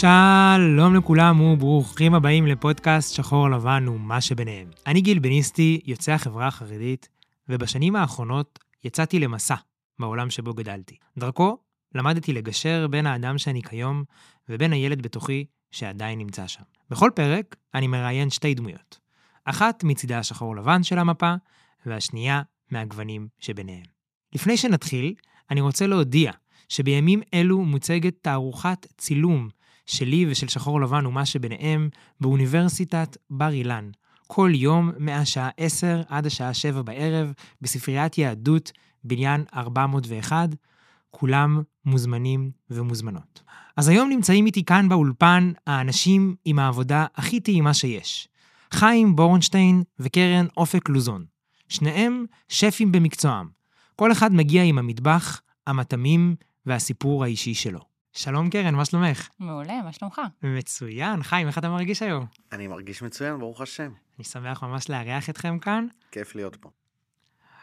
שלום לכולם וברוכים הבאים לפודקאסט שחור לבן ומה שביניהם. אני גיל בניסטי, יוצא החברה החרדית, ובשנים האחרונות יצאתי למסע בעולם שבו גדלתי. דרכו למדתי לגשר בין האדם שאני כיום ובין הילד בתוכי שעדיין נמצא שם. בכל פרק אני מראיין שתי דמויות. אחת מצידה השחור לבן של המפה, והשנייה מהגוונים שביניהם. לפני שנתחיל, אני רוצה להודיע שבימים אלו מוצגת תערוכת צילום שלי ושל שחור לבן ומה שביניהם באוניברסיטת בר אילן, כל יום מהשעה 10 עד השעה 7 בערב, בספריית יהדות, בניין 401. כולם מוזמנים ומוזמנות. אז היום נמצאים איתי כאן באולפן האנשים עם העבודה הכי טעימה שיש. חיים בורנשטיין וקרן אופק לוזון. שניהם שפים במקצועם. כל אחד מגיע עם המטבח, המטעמים והסיפור האישי שלו. שלום קרן, מה שלומך? מעולה, מה שלומך? מצוין. חיים, איך אתה מרגיש היום? אני מרגיש מצוין, ברוך השם. אני שמח ממש לארח אתכם כאן. כיף להיות פה.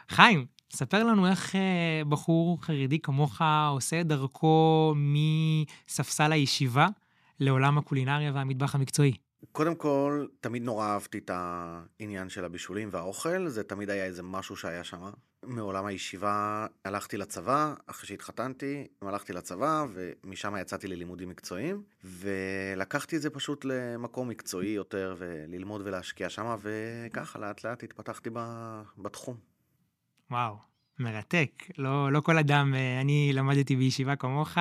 חיים, ספר לנו איך אה, בחור חרדי כמוך עושה את דרכו מספסל הישיבה לעולם הקולינריה והמטבח המקצועי. קודם כל, תמיד נורא אהבתי את העניין של הבישולים והאוכל, זה תמיד היה איזה משהו שהיה שם. מעולם הישיבה הלכתי לצבא, אחרי שהתחתנתי, הלכתי לצבא, ומשם יצאתי ללימודים מקצועיים, ולקחתי את זה פשוט למקום מקצועי יותר, וללמוד ולהשקיע שם, וככה לאט לאט התפתחתי בתחום. וואו, מרתק. לא, לא כל אדם, אה, אני למדתי בישיבה כמוך,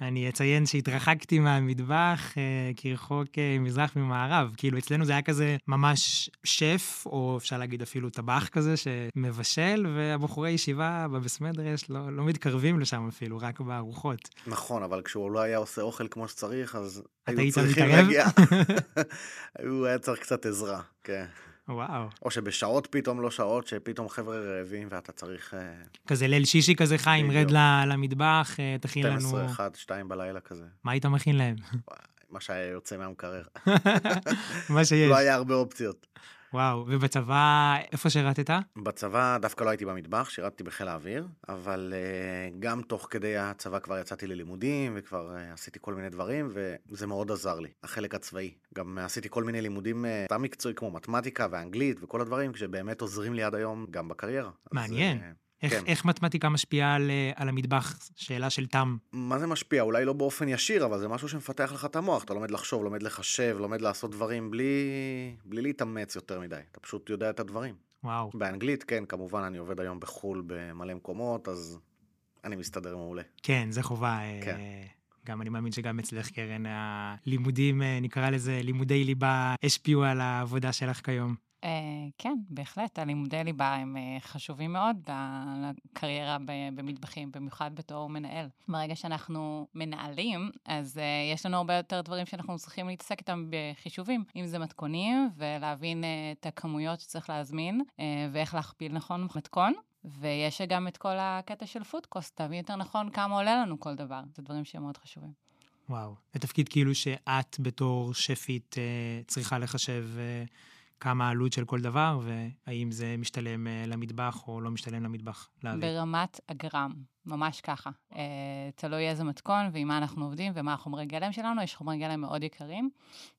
אני אציין שהתרחקתי מהמטבח אה, כרחוק אה, מזרח ממערב. כאילו, אצלנו זה היה כזה ממש שף, או אפשר להגיד אפילו טבח כזה, שמבשל, והבחורי ישיבה בבס מדרש לא, לא מתקרבים לשם אפילו, רק בארוחות. נכון, אבל כשהוא לא היה עושה אוכל כמו שצריך, אז היו צריכים להגיע. הוא היה צריך קצת עזרה, כן. וואו. או שבשעות פתאום לא שעות, שפתאום חבר'ה רעבים ואתה צריך... אה, כזה ליל שישי כזה, חיים, רד למטבח, אה, תכין לנו... 12, 1, 2 בלילה כזה. מה היית מכין להם? מה שהיה יוצא מהמקרר. מה שיש. לא היה הרבה אופציות. וואו, ובצבא, איפה שירתת? בצבא דווקא לא הייתי במטבח, שירתתי בחיל האוויר, אבל uh, גם תוך כדי הצבא כבר יצאתי ללימודים, וכבר uh, עשיתי כל מיני דברים, וזה מאוד עזר לי, החלק הצבאי. גם עשיתי כל מיני לימודים סתם uh, מקצועי, כמו מתמטיקה ואנגלית וכל הדברים, שבאמת עוזרים לי עד היום, גם בקריירה. מעניין. אז, איך, כן. איך מתמטיקה משפיעה על, אה, על המטבח? שאלה של תם. מה זה משפיע? אולי לא באופן ישיר, אבל זה משהו שמפתח לך את המוח. אתה לומד לחשוב, לומד לחשב, לומד לעשות דברים בלי, בלי להתאמץ יותר מדי. אתה פשוט יודע את הדברים. וואו. באנגלית, כן, כמובן, אני עובד היום בחו"ל במלא מקומות, אז אני מסתדר מעולה. כן, זה חובה. אה, כן. גם אני מאמין שגם אצלך, קרן, הלימודים, אה, נקרא לזה לימודי ליבה, השפיעו על העבודה שלך כיום. Uh, כן, בהחלט, הלימודי ליבה הם uh, חשובים מאוד לקריירה במטבחים, במיוחד בתור מנהל. ברגע שאנחנו מנהלים, אז uh, יש לנו הרבה יותר דברים שאנחנו צריכים להתעסק איתם בחישובים, אם זה מתכונים, ולהבין את הכמויות שצריך להזמין, ואיך להכפיל נכון מתכון. ויש גם את כל הקטע של פודקוסט, להבין יותר נכון כמה עולה לנו כל דבר. זה דברים שהם מאוד חשובים. וואו, זה תפקיד כאילו שאת בתור שפית צריכה לחשב... Uh... כמה העלות של כל דבר, והאם זה משתלם אה, למטבח או לא משתלם למטבח להביא. ברמת הגרם, ממש ככה. אה, תלוי איזה מתכון ועם מה אנחנו עובדים ומה החומרי גלם שלנו. יש חומרי גלם מאוד יקרים,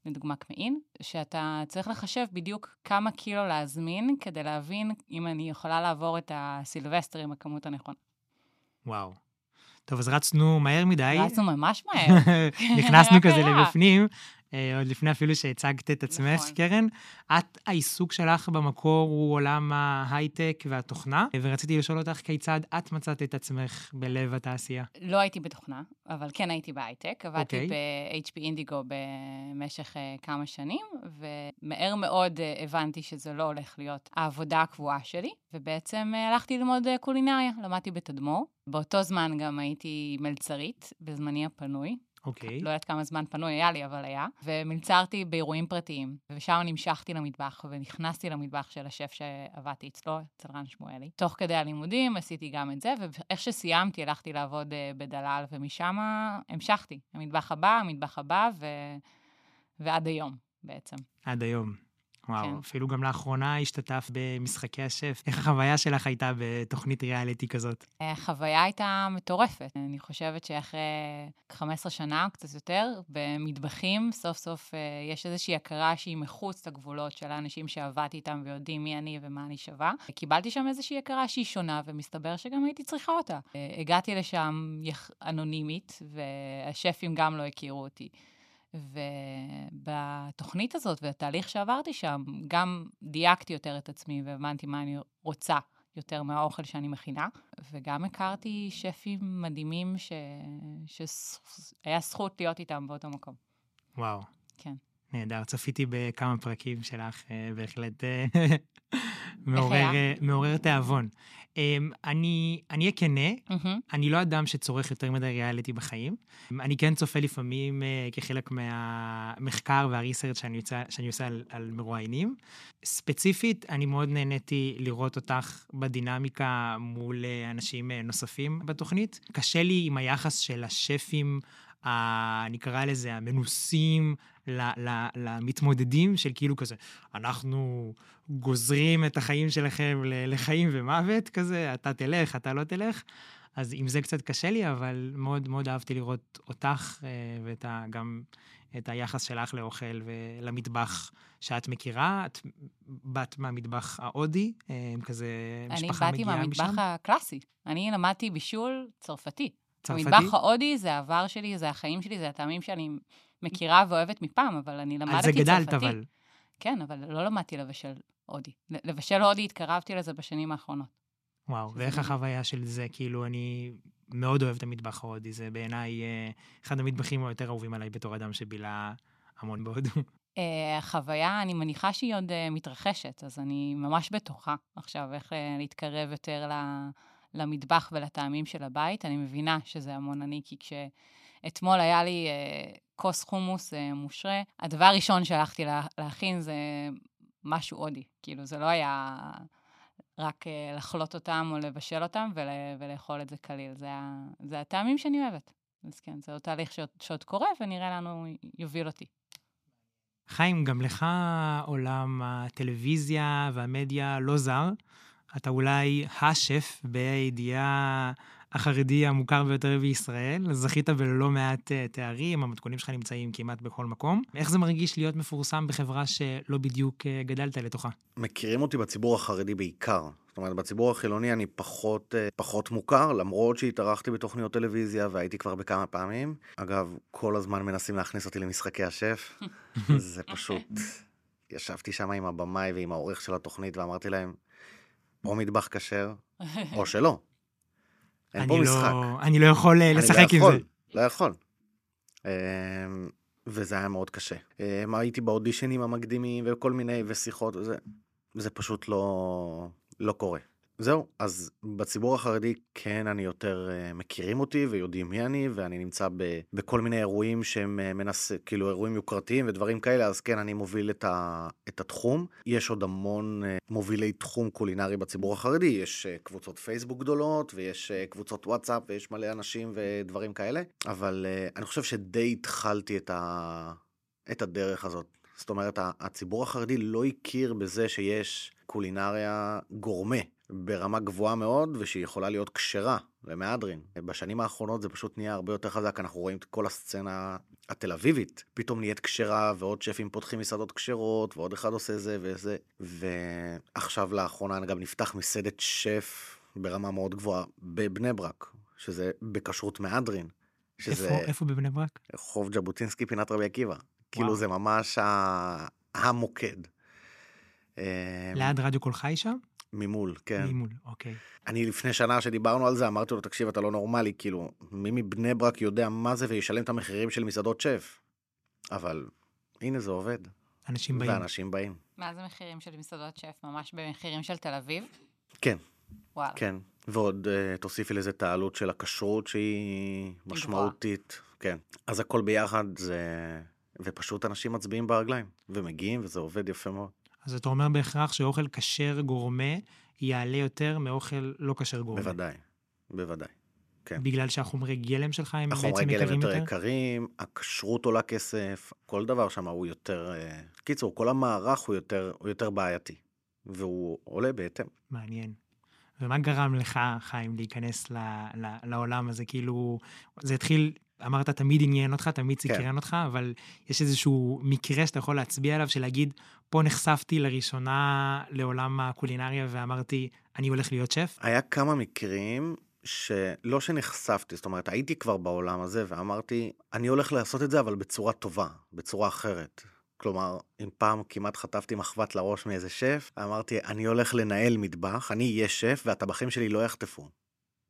לדוגמה קמעין, שאתה צריך לחשב בדיוק כמה קילו להזמין כדי להבין אם אני יכולה לעבור את הסילבסטר עם הכמות הנכונה. וואו. טוב, אז רצנו מהר מדי. רצנו ממש מהר. נכנסנו כזה לבפנים. אה, עוד לפני אפילו שהצגת את עצמך, נכון. קרן. את, העיסוק שלך במקור הוא עולם ההייטק והתוכנה, ורציתי לשאול אותך כיצד את מצאת את עצמך בלב התעשייה. לא הייתי בתוכנה, אבל כן הייתי בהייטק. עבדתי okay. ב-HP אינדיגו במשך uh, כמה שנים, ומהר מאוד uh, הבנתי שזה לא הולך להיות העבודה הקבועה שלי, ובעצם uh, הלכתי ללמוד uh, קולינריה, למדתי בתדמור. באותו זמן גם הייתי מלצרית, בזמני הפנוי. אוקיי. Okay. לא יודעת כמה זמן פנוי היה לי, אבל היה. ומלצרתי באירועים פרטיים, ושם נמשכתי למטבח, ונכנסתי למטבח של השף שעבדתי אצלו, אצל רן שמואלי. תוך כדי הלימודים עשיתי גם את זה, ואיך שסיימתי, הלכתי לעבוד uh, בדלל, ומשם המשכתי. המטבח הבא, המטבח הבא, ו... ועד היום בעצם. עד היום. וואו, כן. אפילו גם לאחרונה השתתף במשחקי השף. איך החוויה שלך הייתה בתוכנית ריאליטי כזאת? החוויה הייתה מטורפת. אני חושבת שאחרי 15 שנה, קצת יותר, במטבחים, סוף סוף אה, יש איזושהי הכרה שהיא מחוץ לגבולות של האנשים שעבדתי איתם ויודעים מי אני ומה אני שווה. קיבלתי שם איזושהי הכרה שהיא שונה, ומסתבר שגם הייתי צריכה אותה. אה, הגעתי לשם. אנונימית, והשפים גם לא הכירו אותי. ובתוכנית הזאת והתהליך שעברתי שם, גם דייקתי יותר את עצמי והבנתי מה אני רוצה יותר מהאוכל שאני מכינה, וגם הכרתי שפים מדהימים ש... שהיה זכות להיות איתם באותו מקום. וואו. כן. נהדר, צפיתי בכמה פרקים שלך, אה, בהחלט אה, מעורר? אה, מעורר תיאבון. אמ, אני אני אהיה כנה. אני לא אדם שצורך יותר מדי ריאליטי בחיים. אני כן צופה לפעמים כחלק מהמחקר והריסרצ' שאני, יוצא- שאני עושה על, על מרואיינים. ספציפית, אני מאוד נהניתי לראות אותך בדינמיקה מול אנשים נוספים בתוכנית. קשה לי עם היחס של השפים, ה- נקרא לזה, המנוסים, למתמודדים של כאילו כזה, אנחנו גוזרים את החיים שלכם לחיים ומוות כזה, אתה תלך, אתה לא תלך. אז עם זה קצת קשה לי, אבל מאוד מאוד אהבתי לראות אותך אה, ואת ה, גם את היחס שלך לאוכל ולמטבח שאת מכירה. את באת מהמטבח ההודי, אה, כזה אני משפחה באתי מגיעה מהמטבח משם. הקלאסי. אני למדתי בישול צרפתי. צרפתי? המטבח ההודי זה העבר שלי, זה החיים שלי, זה הטעמים שאני מכירה ואוהבת מפעם, אבל אני למדתי על צרפתי. זה גדלת, אבל. כן, אבל לא למדתי לבשל הודי. לבשל הודי, התקרבתי לזה בשנים האחרונות. וואו, ואיך מדהים. החוויה של זה? כאילו, אני מאוד אוהב את המטבח ההודי, זה בעיניי אה, אחד המטבחים היותר אהובים עליי בתור אדם שבילה המון בהודו. אה, החוויה, אני מניחה שהיא עוד אה, מתרחשת, אז אני ממש בטוחה עכשיו איך להתקרב יותר ל- למטבח ולטעמים של הבית. אני מבינה שזה המון אני, כי כשאתמול היה לי אה, כוס חומוס אה, מושרה, הדבר הראשון שהלכתי לה, להכין זה משהו הודי. כאילו, זה לא היה רק אה, לחלוט אותם או לבשל אותם ול, ולאכול את זה קליל. זה, ה- זה הטעמים שאני אוהבת. אז כן, זה עוד תהליך שעוד, שעוד קורה, ונראה לאן הוא יוביל אותי. חיים, גם לך עולם הטלוויזיה והמדיה לא זר. אתה אולי השף בידיעה החרדי המוכר ביותר בישראל. זכית בלא מעט אה, תארים, המתכונים שלך נמצאים כמעט בכל מקום. איך זה מרגיש להיות מפורסם בחברה שלא בדיוק אה, גדלת לתוכה? מכירים אותי בציבור החרדי בעיקר. זאת אומרת, בציבור החילוני אני פחות, אה, פחות מוכר, למרות שהתארחתי בתוכניות טלוויזיה והייתי כבר בכמה פעמים. אגב, כל הזמן מנסים להכניס אותי למשחקי השף. זה פשוט... ישבתי שם עם הבמאי ועם העורך של התוכנית ואמרתי להם, או מטבח כשר, או שלא. אין פה אני משחק. לא, אני לא יכול אה, אני לשחק לא עם יכול, זה. לא יכול. אמ, וזה היה מאוד קשה. אמ, הייתי באודישנים המקדימים וכל מיני, ושיחות, וזה, זה פשוט לא, לא קורה. זהו, אז בציבור החרדי כן אני יותר uh, מכירים אותי ויודעים מי אני, ואני נמצא ב, בכל מיני אירועים שהם uh, מנס... כאילו אירועים יוקרתיים ודברים כאלה, אז כן, אני מוביל את, ה, את התחום. יש עוד המון uh, מובילי תחום קולינרי בציבור החרדי, יש קבוצות פייסבוק גדולות, ויש קבוצות וואטסאפ, ויש מלא אנשים ודברים כאלה, אבל אני חושב שדי התחלתי את, ה, את הדרך הזאת. זאת אומרת, הציבור החרדי לא הכיר בזה שיש קולינריה גורמה ברמה גבוהה מאוד, ושהיא יכולה להיות כשרה למהדרין. בשנים האחרונות זה פשוט נהיה הרבה יותר חזק, אנחנו רואים את כל הסצנה התל אביבית, פתאום נהיית כשרה, ועוד שפים פותחים מסעדות כשרות, ועוד אחד עושה זה וזה. ועכשיו לאחרונה גם נפתח מסעדת שף ברמה מאוד גבוהה בבני ברק, שזה בכשרות מהדרין. שזה איפה, איפה בבני ברק? רחוב ז'בוטינסקי פינת רבי עקיבא. כאילו וואו. זה ממש ה... המוקד. אה, ליד רדיו קול חי שם? ממול, כן. ממול, אוקיי. אני לפני שנה שדיברנו על זה, אמרתי לו, תקשיב, אתה לא נורמלי, כאילו, מי מבני ברק יודע מה זה וישלם את המחירים של מסעדות שף? אבל הנה זה עובד, אנשים באים. ואנשים באים. מה זה מחירים של מסעדות שף? ממש במחירים של תל אביב? כן, וואלה. כן. ועוד uh, תוסיפי לזה את העלות של הכשרות שהיא. משמעותית. כן. אז הכל ביחד זה... ופשוט אנשים מצביעים ברגליים, ומגיעים, וזה עובד יפה מאוד. אז אתה אומר בהכרח שאוכל כשר גורמה יעלה יותר מאוכל לא כשר גורמה. בוודאי, בוודאי. כן. בגלל שהחומרי גלם שלך הם החומרי בעצם גלם יקרים יותר יותר? יקרים, הכשרות עולה כסף, כל דבר שם הוא יותר... אה, קיצור, כל המערך הוא יותר, הוא יותר בעייתי, והוא עולה בהתאם. מעניין. ומה גרם לך, חיים, להיכנס ל, ל, לעולם הזה? כאילו, זה התחיל, אמרת, תמיד עניין אותך, תמיד כן. סקרן אותך, אבל יש איזשהו מקרה שאתה יכול להצביע עליו, של להגיד, פה נחשפתי לראשונה לעולם הקולינריה ואמרתי, אני הולך להיות שף? היה כמה מקרים שלא שנחשפתי, זאת אומרת, הייתי כבר בעולם הזה ואמרתי, אני הולך לעשות את זה, אבל בצורה טובה, בצורה אחרת. כלומר, אם פעם כמעט חטפתי מחבת לראש מאיזה שף, אמרתי, אני הולך לנהל מטבח, אני אהיה שף והטבחים שלי לא יחטפו.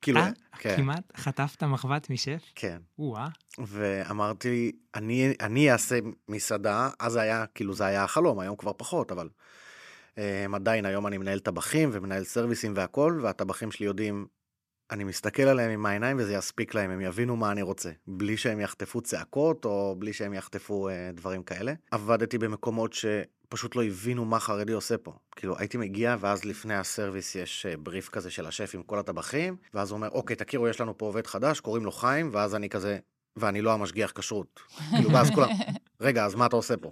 כאילו, אתה כן, כמעט חטפת מחבת משף? כן. או-אה. ואמרתי, אני, אני אעשה מסעדה, אז היה, כאילו זה היה החלום, היום כבר פחות, אבל um, עדיין היום אני מנהל טבחים ומנהל סרוויסים והכל, והטבחים שלי יודעים, אני מסתכל עליהם עם העיניים וזה יספיק להם, הם יבינו מה אני רוצה, בלי שהם יחטפו צעקות או בלי שהם יחטפו uh, דברים כאלה. עבדתי במקומות שפשוט לא הבינו מה חרדי עושה פה. כאילו, הייתי מגיע, ואז לפני הסרוויס יש uh, בריף כזה של השף עם כל הטבחים, ואז הוא אומר, אוקיי, תכירו, יש לנו פה עובד חדש, קוראים לו חיים, ואז אני כזה, ואני לא המשגיח כשרות. כאילו, ואז כולם, רגע, אז מה אתה עושה פה?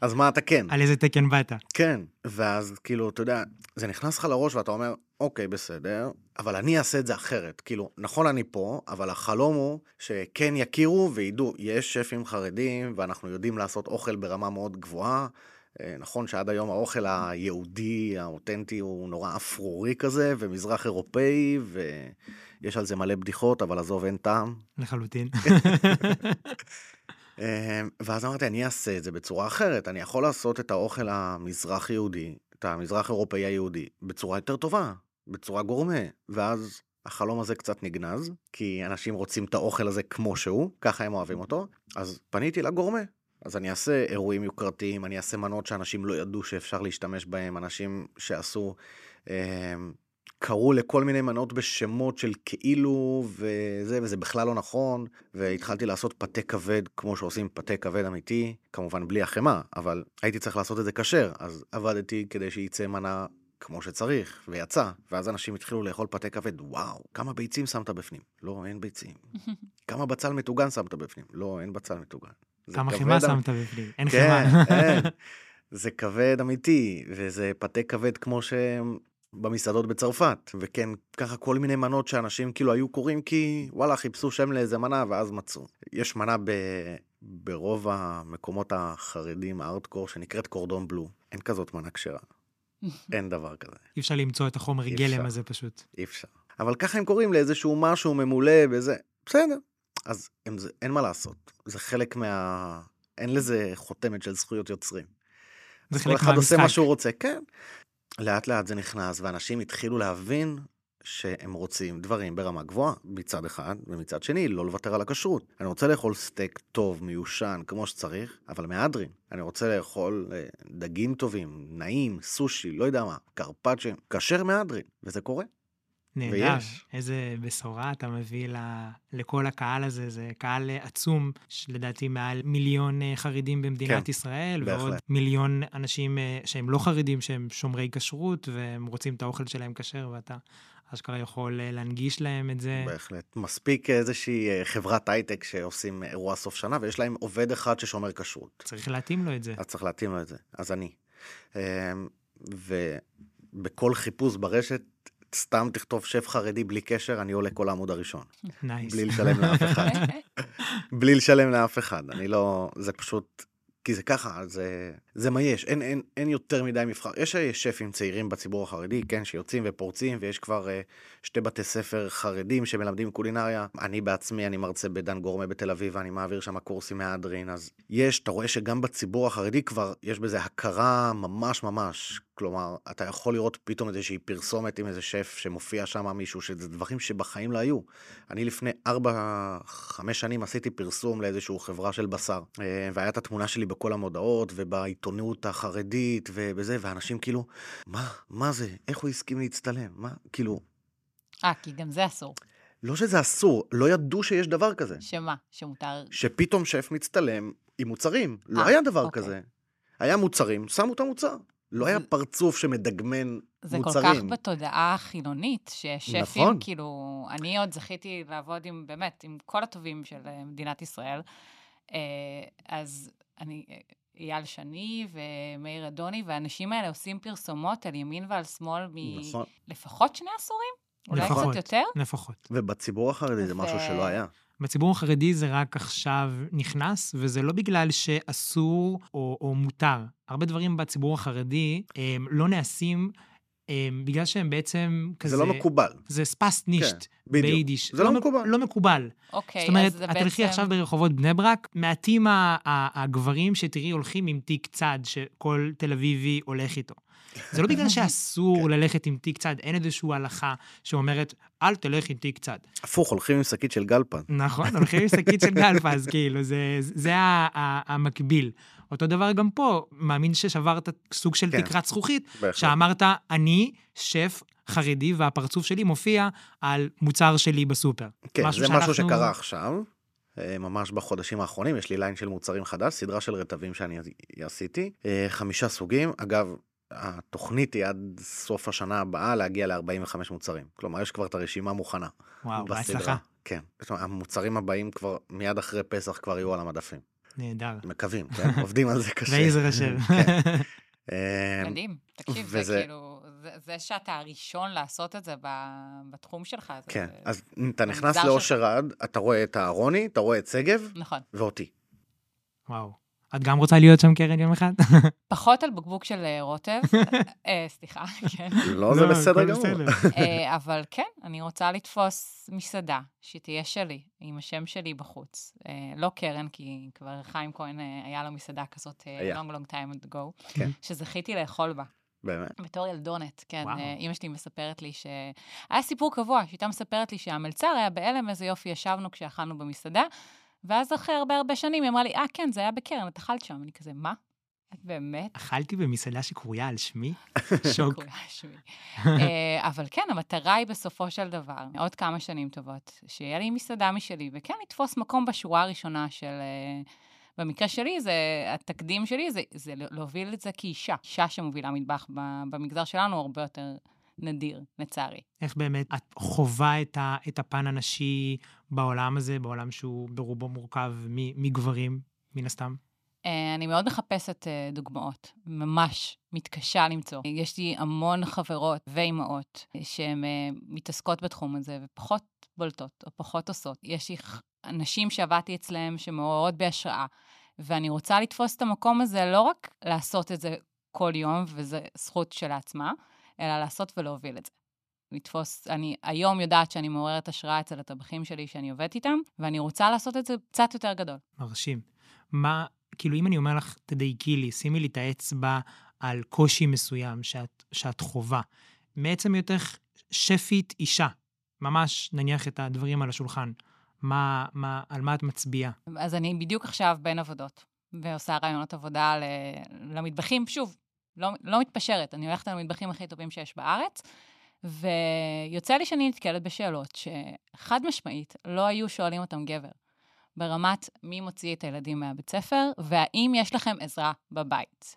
אז מה אתה כן? על איזה תקן באת? כן. ואז כאילו, אתה יודע, זה נכנס לך לראש ואתה אומר, אוקיי, בסדר, אבל אני אעשה את זה אחרת. כאילו, נכון אני פה, אבל החלום הוא שכן יכירו וידעו, יש שפים חרדים, ואנחנו יודעים לעשות אוכל ברמה מאוד גבוהה. אה, נכון שעד היום האוכל היהודי, האותנטי, הוא נורא אפרורי כזה, ומזרח אירופאי, ויש על זה מלא בדיחות, אבל עזוב, אין טעם. לחלוטין. אה, ואז אמרתי, אני אעשה את זה בצורה אחרת, אני יכול לעשות את האוכל המזרח יהודי, את המזרח אירופאי היהודי, בצורה יותר טובה, בצורה גורמה. ואז החלום הזה קצת נגנז, כי אנשים רוצים את האוכל הזה כמו שהוא, ככה הם אוהבים אותו, אז פניתי לגורמה. אז אני אעשה אירועים יוקרתיים, אני אעשה מנות שאנשים לא ידעו שאפשר להשתמש בהם, אנשים שעשו... אה, קראו לכל מיני מנות בשמות של כאילו וזה, וזה בכלל לא נכון, והתחלתי לעשות פתה כבד כמו שעושים פתה כבד אמיתי, כמובן בלי החמאה, אבל הייתי צריך לעשות את זה כשר, אז עבדתי כדי שייצא מנה כמו שצריך, ויצא, ואז אנשים התחילו לאכול פתה כבד, וואו, כמה ביצים שמת בפנים? לא, אין ביצים. כמה בצל מטוגן שמת בפנים? לא, אין בצל מטוגן. כמה חמאה אמ- שמת בפנים? אין כן. אין. זה כבד אמיתי, וזה פתה כבד כמו שהם במסעדות בצרפת. וכן, ככה כל מיני מנות שאנשים כאילו היו קוראים כי וואלה, חיפשו שם לאיזה מנה ואז מצאו. יש מנה ב... ברוב המקומות החרדים, הארדקור, שנקראת קורדון בלו. אין כזאת מנה כשרה. אין דבר כזה, אי אפשר למצוא את החומר גלם. הזה פשוט. אי אפשר. אבל ככה הם קוראים לאיזשהו משהו ממולא וזה, בסדר. אז הם, זה, אין מה לעשות, זה חלק מה... אין לזה חותמת של זכויות יוצרים. זה אז כל חלק אחד עושה מה מהמשחק. שהוא רוצה, כן. לאט לאט זה נכנס, ואנשים התחילו להבין שהם רוצים דברים ברמה גבוהה, מצד אחד, ומצד שני, לא לוותר על הכשרות. אני רוצה לאכול סטייק טוב, מיושן, כמו שצריך, אבל מהדרין. אני רוצה לאכול אה, דגים טובים, נעים, סושי, לא יודע מה, קרפצ'ה, כשר מהדרין, וזה קורה. נהדר. ויש. איזה בשורה אתה מביא ל... לכל הקהל הזה. זה קהל עצום, שלדעתי מעל מיליון אה, חרדים במדינת כן, ישראל, בהחלט. ועוד מיליון אנשים אה, שהם לא חרדים, שהם שומרי כשרות, והם רוצים את האוכל שלהם כשר, ואתה אשכרה יכול אה, להנגיש להם את זה. בהחלט. מספיק איזושהי חברת הייטק שעושים אירוע סוף שנה, ויש להם עובד אחד ששומר כשרות. צריך להתאים לו את זה. אז צריך להתאים לו את זה. אז אני. אמ, ובכל חיפוש ברשת, סתם תכתוב שף חרדי בלי קשר, אני עולה כל העמוד הראשון. נייס. בלי לשלם לאף אחד. בלי לשלם לאף אחד. אני לא... זה פשוט... כי זה ככה, זה, זה מה יש, אין, אין, אין יותר מדי מבחר. יש אה, שפים צעירים בציבור החרדי, כן, שיוצאים ופורצים, ויש כבר uh, שתי בתי ספר חרדים שמלמדים קולינריה. אני בעצמי, אני מרצה בדן גורמה בתל אביב, ואני מעביר שם קורסים מהדרין, אז יש, אתה רואה שגם בציבור החרדי כבר יש בזה הכרה ממש ממש. כלומר, אתה יכול לראות פתאום איזושהי פרסומת עם איזה שף שמופיע שם מישהו, שזה דברים שבחיים לא היו. אני לפני ארבע, חמש שנים עשיתי פרסום לאיזושהי חברה של בשר, אה, והיה את התמונה שלי בכל המודעות ובעיתונות החרדית ובזה, ואנשים כאילו, מה, מה זה? איך הוא הסכים להצטלם? מה? כאילו, אה, כי גם זה אסור. לא שזה אסור, לא ידעו שיש דבר כזה. שמה? שמותר... שפתאום שף מצטלם עם מוצרים. לא אה, היה דבר אוקיי. כזה. היה מוצרים, שמו את המוצר. לא היה זה- פרצוף שמדגמן זה מוצרים. כל כך בתודעה החילונית, ששפים, נכון. כאילו, אני עוד זכיתי לעבוד עם, באמת, עם כל הטובים של אה, מדינת ישראל. אה, אז אני, אה, אייל שני ומאיר אדוני, והאנשים האלה עושים פרסומות על ימין ועל שמאל נכון. מלפחות שני עשורים? אולי לפחות. קצת יותר? לפחות. ובציבור החרדי זה משהו שלא היה. בציבור החרדי זה רק עכשיו נכנס, וזה לא בגלל שאסור או, או מותר. הרבה דברים בציבור החרדי הם לא נעשים בגלל שהם בעצם כזה... זה לא מקובל. זה ספסט נישט כן. ביידיש. זה לא מק- מקובל. לא מקובל. אוקיי, זאת אומרת, אז את בעצם... תלכי עכשיו ברחובות בני ברק, מעטים הגברים שתראי הולכים עם תיק צד שכל תל אביבי הולך איתו. זה לא בגלל שאסור כן. ללכת עם תיק צד, אין איזושהי הלכה שאומרת, אל תלך עם תיק צד. הפוך, הולכים עם שקית של גלפן. נכון, הולכים עם שקית של גלפז, כאילו, זה, זה המקביל. אותו דבר גם פה, מאמין ששברת סוג של כן. תקרת זכוכית, בהחלט. שאמרת, אני שף חרדי והפרצוף שלי מופיע על מוצר שלי בסופר. כן, משהו זה משהו שאנחנו- שקרה עכשיו, אה, ממש בחודשים האחרונים, יש לי ליין של מוצרים חדש, סדרה של רטבים שאני עשיתי, אה, חמישה סוגים, אגב, התוכנית היא עד סוף השנה הבאה להגיע ל-45 מוצרים. כלומר, יש כבר את הרשימה מוכנה. וואו. בהצלחה. כן. המוצרים הבאים כבר, מיד אחרי פסח כבר יהיו על המדפים. נהדר. מקווים, כן? עובדים על זה קשה. זה השם. כן. אה, מדהים. תקשיב, זה וזה- כאילו, זה, שאתה הראשון לעשות את זה בתחום שלך. זה, כן, אז אתה נכנס לאושר עד, אתה רואה את אהרוני, אתה רואה את שגב נכון. ואותי. וואו. את גם רוצה להיות שם קרן יום אחד? פחות על בקבוק של אה, רוטב, אה, סליחה, כן. לא, זה בסדר הכל גמור. בסדר. אה, אבל כן, אני רוצה לתפוס מסעדה שתהיה שלי, עם השם שלי בחוץ. אה, לא קרן, כי כבר חיים כהן היה לו מסעדה כזאת long long time ago, כן. שזכיתי לאכול בה. באמת. בתור ילדונת, כן. וואו. אימא שלי מספרת לי ש... היה סיפור קבוע, שהייתה מספרת לי שהמלצר היה בהלם, איזה יופי ישבנו כשאכלנו במסעדה, ואז אחרי הרבה הרבה שנים היא אמרה לי, אה, כן, זה היה בקרן, את אכלת שם. אני כזה, מה? את באמת? אכלתי במסעדה שקרויה על שמי? שוק. קרויה שמי. אה, אבל כן, המטרה היא בסופו של דבר, עוד כמה שנים טובות, שיהיה לי מסעדה משלי, וכן לתפוס מקום בשורה הראשונה של... אה, במקרה שלי, זה, התקדים שלי זה, זה להוביל את זה כאישה. אישה שמובילה מטבח במגזר שלנו הרבה יותר נדיר, לצערי. איך באמת את חווה את, ה, את הפן הנשי בעולם הזה, בעולם שהוא ברובו מורכב מ- מגברים, מן הסתם? אה, אני מאוד מחפשת אה, דוגמאות, ממש מתקשה למצוא. יש לי המון חברות ואימהות שהן אה, מתעסקות בתחום הזה ופחות בולטות או פחות עושות. יש לי אנשים שעבדתי אצלם שמעוררות בהשראה, ואני רוצה לתפוס את המקום הזה לא רק לעשות את זה כל יום, וזו זכות שלעצמה, אלא לעשות ולהוביל את זה. לתפוס, אני היום יודעת שאני מעוררת השראה אצל הטבחים שלי שאני עובדת איתם, ואני רוצה לעשות את זה קצת יותר גדול. מרשים. מה, כאילו, אם אני אומר לך, תדייקי לי, שימי לי את האצבע על קושי מסוים שאת, שאת חווה. מעצם היותך שפית אישה, ממש נניח את הדברים על השולחן. מה, מה, על מה את מצביעה? אז אני בדיוק עכשיו בין עבודות, ועושה רעיונות עבודה ל- למטבחים, שוב, לא, לא מתפשרת, אני הולכת על המטבחים הכי טובים שיש בארץ, ויוצא לי שאני נתקלת בשאלות שחד משמעית לא היו שואלים אותם גבר, ברמת מי מוציא את הילדים מהבית ספר, והאם יש לכם עזרה בבית.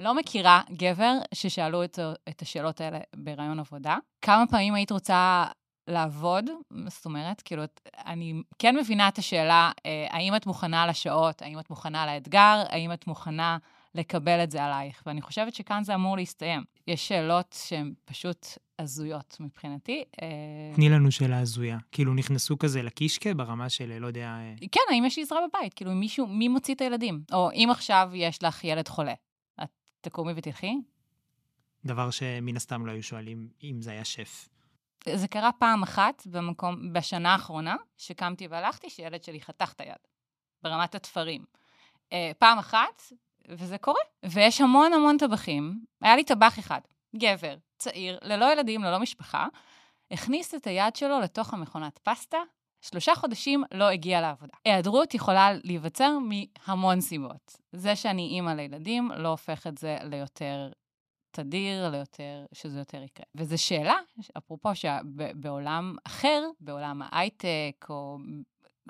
לא מכירה גבר ששאלו את, את השאלות האלה ברעיון עבודה. כמה פעמים היית רוצה לעבוד? זאת אומרת, כאילו, אני כן מבינה את השאלה, אה, האם את מוכנה לשעות, האם את מוכנה לאתגר, האם את מוכנה לקבל את זה עלייך? ואני חושבת שכאן זה אמור להסתיים. יש שאלות שהן פשוט הזויות מבחינתי. אה, תני לנו שאלה הזויה. כאילו, נכנסו כזה לקישקע ברמה של, לא יודע... אה, כן, האם יש לי עזרה בבית? כאילו, מישהו, מי מוציא את הילדים? או אם עכשיו יש לך ילד חולה, את תקומי ותלכי? דבר שמן הסתם לא היו שואלים אם זה היה שף. זה קרה פעם אחת במקום, בשנה האחרונה, שקמתי והלכתי, שילד שלי חתך את היד, ברמת התפרים. אה, פעם אחת, וזה קורה. ויש המון המון טבחים. היה לי טבח אחד, גבר, צעיר, ללא ילדים, ללא משפחה, הכניס את היד שלו לתוך המכונת פסטה, שלושה חודשים לא הגיע לעבודה. היעדרות יכולה להיווצר מהמון סיבות. זה שאני אימא לילדים לא הופך את זה ליותר תדיר, ליותר, שזה יותר יקרה. וזו שאלה, אפרופו, שבעולם אחר, בעולם ההייטק, או...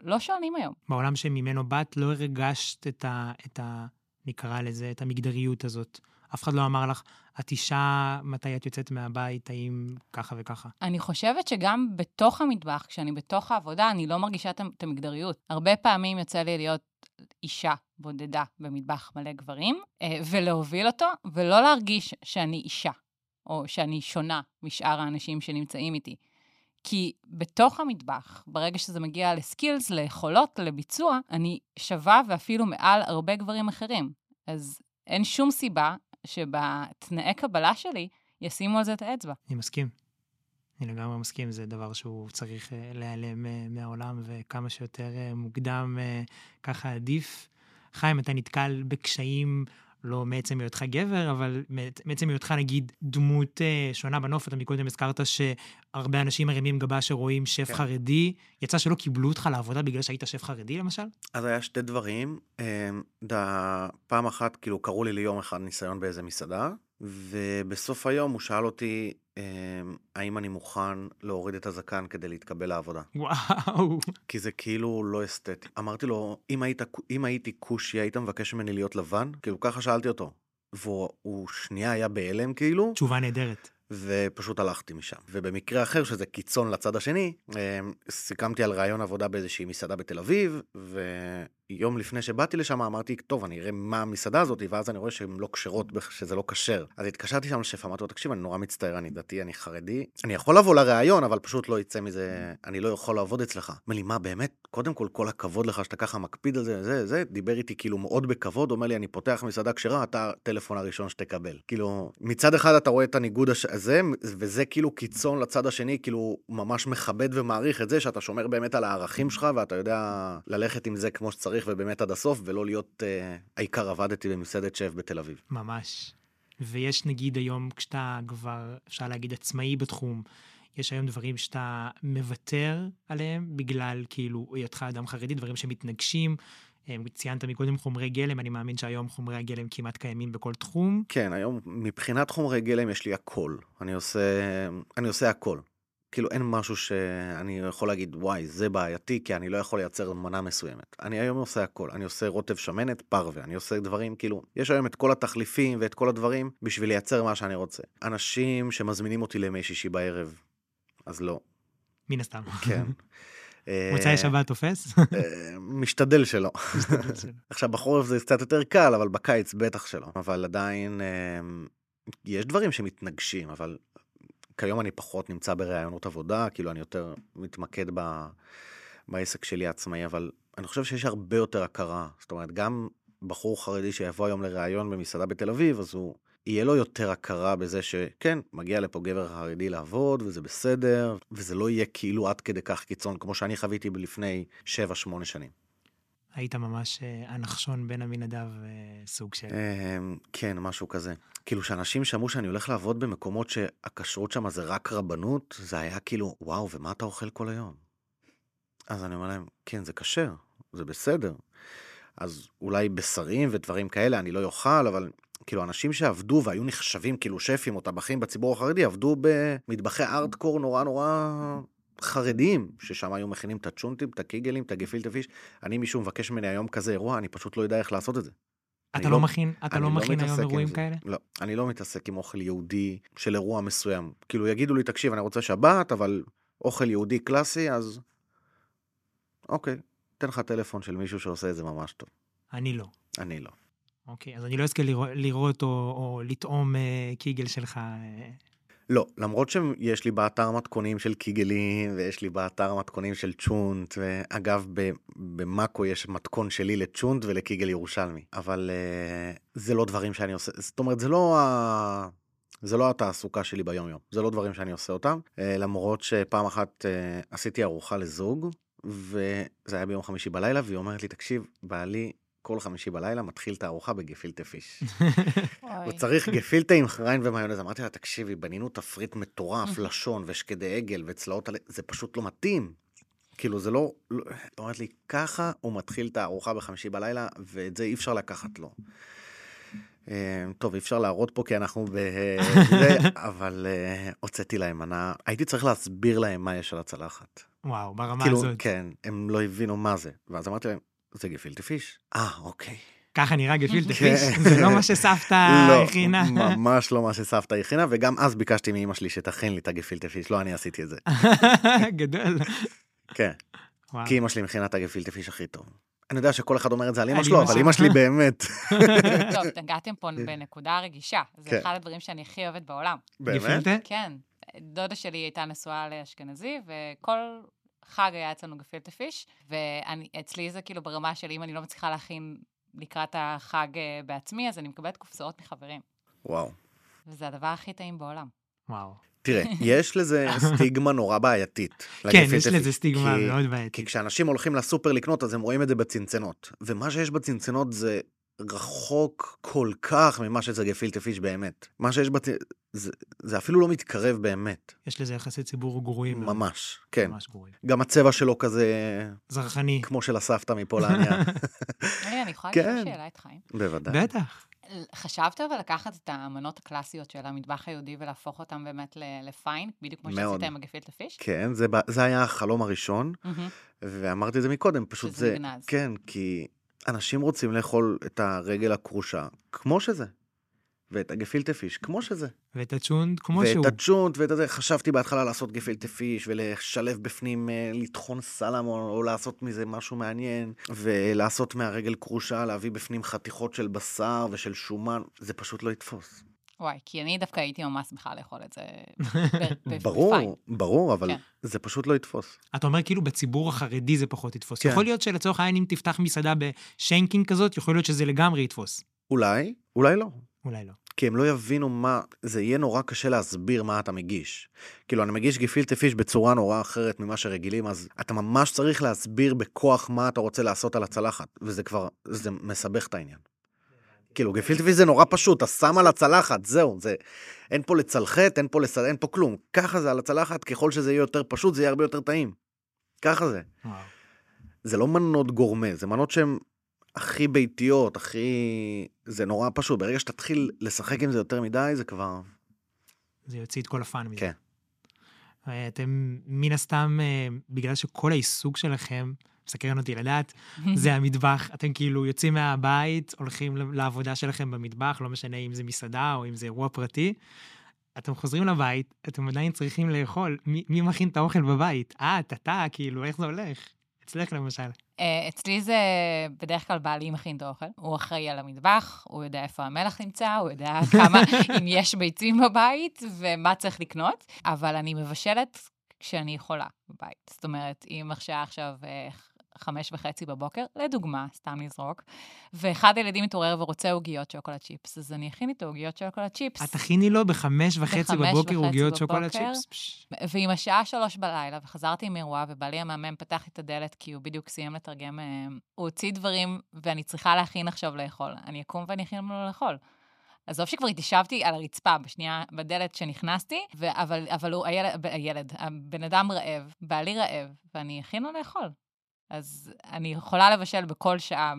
לא שואלים היום. בעולם שממנו באת, לא הרגשת את ה... את ה... נקרא לזה, את המגדריות הזאת. אף אחד לא אמר לך, את אישה, מתי את יוצאת מהבית, האם ככה וככה? אני חושבת שגם בתוך המטבח, כשאני בתוך העבודה, אני לא מרגישה את המגדריות. הרבה פעמים יוצא לי להיות אישה בודדה במטבח מלא גברים, אה, ולהוביל אותו, ולא להרגיש שאני אישה, או שאני שונה משאר האנשים שנמצאים איתי. כי בתוך המטבח, ברגע שזה מגיע לסקילס, ליכולות, לביצוע, אני שווה ואפילו מעל הרבה גברים אחרים. אז אין שום סיבה שבתנאי קבלה שלי ישימו על זה את האצבע. אני מסכים. אני לגמרי מסכים, זה דבר שהוא צריך אה, להיעלם אה, מהעולם, וכמה שיותר אה, מוקדם, ככה עדיף. חיים, אתה נתקל בקשיים, לא מעצם היותך גבר, אבל מעצ- מעצם היותך, נגיד, דמות אה, שונה בנוף, אתה מקודם הזכרת שהרבה אנשים מרימים גבה שרואים שף כן. חרדי. יצא שלא קיבלו אותך לעבודה בגלל שהיית שף חרדי, למשל? אז היה שתי דברים. אמ, פעם אחת, כאילו, קראו לי ליום אחד ניסיון באיזה מסעדה, ובסוף היום הוא שאל אותי אמ, האם אני מוכן להוריד את הזקן כדי להתקבל לעבודה. וואו. כי זה כאילו לא אסתטי. אמרתי לו, אם, היית, אם הייתי כושי, היית מבקש ממני להיות לבן? כאילו, ככה שאלתי אותו. והוא הוא שנייה היה בהלם, כאילו, תשובה נהדרת. ופשוט הלכתי משם. ובמקרה אחר, שזה קיצון לצד השני, אמ, סיכמתי על רעיון עבודה באיזושהי מסעדה בתל אביב, ויום לפני שבאתי לשם אמרתי, טוב, אני אראה מה המסעדה הזאת, ואז אני רואה שהן לא כשרות, שזה לא כשר. אז התקשרתי שם לשף, אמרתי לו, תקשיב, אני נורא מצטער, אני דתי, אני חרדי, אני יכול לבוא לראיון, אבל פשוט לא יצא מזה, אני לא יכול לעבוד אצלך. אומר לי, מה, באמת? קודם כל, כל הכבוד לך שאתה ככה מקפיד על זה, זה, זה, דיבר איתי כאילו מאוד בכבוד, אומר לי, אני פותח מסעדה כשרה, אתה הטלפון הראשון שתקבל. כאילו, מצד אחד אתה רואה את הניגוד הזה, וזה כאילו קיצון לצד השני, כאילו, ממש מכבד ומעריך את זה שאתה שומר באמת על הערכים שלך, ואתה יודע ללכת עם זה כמו שצריך ובאמת עד הסוף, ולא להיות, אה, העיקר עבדתי במסעדת שף בתל אביב. ממש. ויש נגיד היום, כשאתה כבר, אפשר להגיד, עצמאי בתחום, יש היום דברים שאתה מוותר עליהם בגלל כאילו היותך אדם חרדי, דברים שמתנגשים. אה, ציינת מקודם חומרי גלם, אני מאמין שהיום חומרי הגלם כמעט קיימים בכל תחום. כן, היום מבחינת חומרי גלם יש לי הכל. אני עושה, אני עושה הכל. כאילו אין משהו שאני יכול להגיד, וואי, זה בעייתי, כי אני לא יכול לייצר מנה מסוימת. אני היום עושה הכל. אני עושה רוטב שמנת, פרווה. אני עושה דברים, כאילו, יש היום את כל התחליפים ואת כל הדברים בשביל לייצר מה שאני רוצה. אנשים שמזמינים אותי לימי שישי בערב, אז לא. מן הסתם. כן. אה, מוצאי שבת תופס? אה, משתדל שלא. עכשיו, בחורף זה קצת יותר קל, אבל בקיץ בטח שלא. אבל עדיין, אה, יש דברים שמתנגשים, אבל כיום אני פחות נמצא בראיונות עבודה, כאילו אני יותר מתמקד ב, בעסק שלי העצמאי, אבל אני חושב שיש הרבה יותר הכרה. זאת אומרת, גם בחור חרדי שיבוא היום לראיון במסעדה בתל אביב, אז הוא... יהיה לו יותר הכרה בזה שכן, מגיע לפה גבר חרדי לעבוד, וזה בסדר, וזה לא יהיה כאילו עד כדי כך קיצון, כמו שאני חוויתי לפני 7-8 שנים. היית ממש אה, הנחשון בין עמינדב אה, סוג של... אמ, כן, משהו כזה. כאילו, שאנשים שמעו שאני הולך לעבוד במקומות שהכשרות שם זה רק רבנות, זה היה כאילו, וואו, ומה אתה אוכל כל היום? אז אני אומר להם, כן, זה כשר, זה בסדר. אז אולי בשרים ודברים כאלה אני לא אוכל, אבל כאילו, אנשים שעבדו והיו נחשבים כאילו שפים או טבחים בציבור החרדי, עבדו במטבחי ארטקור נורא נורא חרדיים, ששם היו מכינים את הצ'ונטים, את הקיגלים, את הגפילטה פיש. אני, מישהו מבקש ממני היום כזה אירוע, אני פשוט לא יודע איך לעשות את זה. אתה לא לא- מכין, אתה אני לא מכין היום אירועים. כאלה? לא, אני לא מתעסק עם אוכל יהודי של אירוע מסוים. כאילו, יגידו לי, תקשיב, אני רוצה שבת, אבל אוכל יהודי קלאסי, אז אוקיי, אתן לך טלפון של מישהו שעושה את זה ממש טוב. אני לא. אני לא. אוקיי, אז אני לא אזכה לראות או, או לטעום אה, קיגל שלך. אה, לא, למרות שיש לי באתר מתכונים של קיגלים, ויש לי באתר מתכונים של צ'ונט, ואגב, במאקו יש מתכון שלי לצ'ונט ולקיגל ירושלמי, אבל uh, זה לא דברים שאני עושה, זאת אומרת, זה לא ה... זה לא התעסוקה שלי ביום-יום, זה לא דברים שאני עושה אותם, uh, למרות שפעם אחת uh, עשיתי ארוחה לזוג, וזה היה ביום חמישי בלילה, והיא אומרת לי, תקשיב, בעלי כל חמישי בלילה מתחיל את הארוחה בגפילטה פיש. הוא. צריך גפילטה עם חריין ומיונז. אמרתי לה, תקשיבי, בנינו תפריט מטורף, לשון ושקדי עגל וצלעות, זה פשוט לא מתאים. כאילו, זה לא... לא- היא אומרת לי, ככה הוא מתחיל את הארוחה בחמישי בלילה, ואת זה אי אפשר לקחת לו. אה, טוב, אי אפשר להראות פה כי אנחנו ב... זה, אבל אה, הוצאתי להם מנה. הייתי צריך להסביר להם מה יש על הצלחת. וואו, ברמה כאילו, הזאת. כן, הם לא הבינו מה זה. ואז אמרתי להם, זה גפילטה פיש. אה, אוקיי. ככה נראה גפילטע כן. פיש? זה לא מה שסבתא לא, הכינה. ממש לא מה שסבתא הכינה, וגם אז ביקשתי מאמא שלי שתכין לי את הגפילטע פיש, לא אני עשיתי את זה. גדול. כן. כי אמא שלי מכינה את הגפילטע פיש הכי טוב. אני יודע שכל אחד אומר את זה על אמא שלו, אבל. אמא שלי באמת, טוב, נגעתם פה בנקודה רגישה. זה כן. אחד הדברים שאני הכי אוהבת בעולם. באמת. כן. דודה שלי הייתה נשואה לאשכנזי, וכל חג היה אצלנו גפילטע פיש, ואצלי זה כאילו ברמה של אם אני לא מצליחה להכין לקראת החג אה, בעצמי, אז אני מקבלת קופסאות מחברים. וואו. וזה הדבר הכי טעים בעולם. וואו. תראה, יש לזה סטיגמה נורא בעייתית. כן, יש לזה סטיגמה כי- מאוד כי בעייתית. כשאנשים הולכים לסופר לקנות, אז הם רואים את זה בצנצנות. ומה שיש בצנצנות זה רחוק כל כך ממה שזה גפילטע פיש באמת. מה שיש בצנצנות, זה, זה אפילו לא מתקרב באמת. יש לזה יחסי ציבור גרועים. מאוד. ממש, כן. ממש גרועים. גם הצבע שלו כזה זרחני. כמו של הסבתא מפולניה. רגע, אני יכולה כן. לשאול שאלה את חיים? בוודאי. בטח. חשבת אבל לקחת את המנות הקלאסיות של המטבח היהודי ולהפוך אותם באמת ל- לפיין, בדיוק כמו מאוד. שעשית עם הגפילטע פיש? כן, זה, זה היה החלום הראשון. ואמרתי את זה מקודם, פשוט שזה זה... מגנז. כן, כי אנשים רוצים לאכול את הרגל הכרושה כמו שזה, ואת הגפילטע פיש כמו שזה. ואת הצ'ונד כמו שהוא. ואת הצ'ונט ואת זה, חשבתי בהתחלה לעשות גפילטע פיש ולשלב בפנים, אה, לטחון סלמון או לעשות מזה משהו מעניין, ולעשות מהרגל כרושה, להביא בפנים חתיכות של בשר ושל שומן, זה פשוט לא יתפוס. וואי, כי אני דווקא הייתי ממש שמחה לאכול את זה ברור. ברור, אבל כן. זה פשוט לא יתפוס. אתה אומר כאילו בציבור החרדי זה פחות יתפוס. כן. יכול להיות שלצורך העניין אם תפתח מסעדה בשיינקין כזאת, יכול להיות שזה לגמרי יתפוס. אולי, אולי לא. אולי לא. כי הם לא יבינו מה, זה יהיה נורא קשה להסביר מה אתה מגיש. כאילו, אני מגיש גפילטע פיש בצורה נורא אחרת ממה שרגילים, אז אתה ממש צריך להסביר בכוח מה אתה רוצה לעשות על הצלחת, וזה כבר, זה מסבך את העניין. כאילו, גפילטע פיש זה נורא פשוט, אתה שם על הצלחת, זהו, זה... אין פה לצלחת, אין פה לסד... אין פה כלום. ככה זה על הצלחת, ככל שזה יהיה יותר פשוט, זה יהיה הרבה יותר טעים. ככה זה. וואו. זה לא מנות גורמה, זה מנות שהן הכי ביתיות, הכי... זה נורא פשוט. ברגע שתתחיל לשחק עם זה יותר מדי, זה כבר... זה יוציא את כל הפאן מזה. כן. אתם מן הסתם, אה, בגלל שכל העיסוק שלכם, מסקרן אותי לדעת, זה המטבח. אתם כאילו יוצאים מהבית, הולכים לעבודה שלכם במטבח, לא משנה אם זה מסעדה או אם זה אירוע פרטי. אתם חוזרים לבית, אתם עדיין צריכים לאכול. מי, מי מכין את האוכל בבית? את, אתה, כאילו, איך זה הולך? אצלך למשל. אה, אצלי זה בדרך כלל בעלי מכין את האוכל. הוא אחראי על המטבח, הוא יודע איפה המלח נמצא, הוא יודע כמה, אם יש ביצים בבית ומה צריך לקנות, אבל אני מבשלת כשאני יכולה בבית. זאת אומרת, אם השעה עכשיו אה, חמש וחצי בבוקר, לדוגמה, סתם לזרוק, ואחד הילדים מתעורר ורוצה עוגיות שוקולד צ'יפס, אז אני אכין איתו עוגיות שוקולד צ'יפס. את תכיני לו בחמש וחצי בחמש בבוקר עוגיות שוקולד. צ'יפס? ועם השעה שלוש בלילה, וחזרתי מאירוע, ובעלי המהמם פתח לי את הדלת, כי הוא בדיוק סיים לתרגם, אה, הוא הוציא דברים, ואני צריכה להכין עכשיו לאכול. אני אקום ואני אכין לו לאכול. עזוב שכבר התיישבתי על הרצפה בשנייה, בדלת שנכנסתי, ו- אבל, אבל הוא, הילד, הילד, הבן אדם רעב, בעלי רעב, ואני אכין לו לאכול. אז אני יכולה לבשל בכל שעה,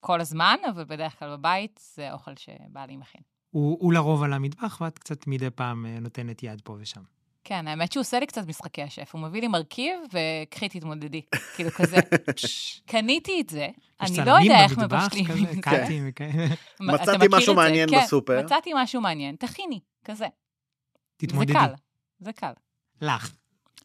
כל הזמן, אבל בדרך כלל בבית זה אוכל שבעלי מכין. הוא, הוא לרוב על המטבח, ואת קצת מדי פעם אה, נותנת יד פה ושם. כן, האמת שהוא עושה לי קצת משחקי השף. הוא מביא לי מרכיב, וקחי תתמודדי. כאילו כזה. קניתי את זה, אני לא יודע איך מבשלים את זה. קאטים וכאלה. מה, אתה מצאתי משהו? מעניין כן, בסופר. מצאתי משהו מעניין, תכיני, כזה. תתמודדי. זה קל, זה קל. לך.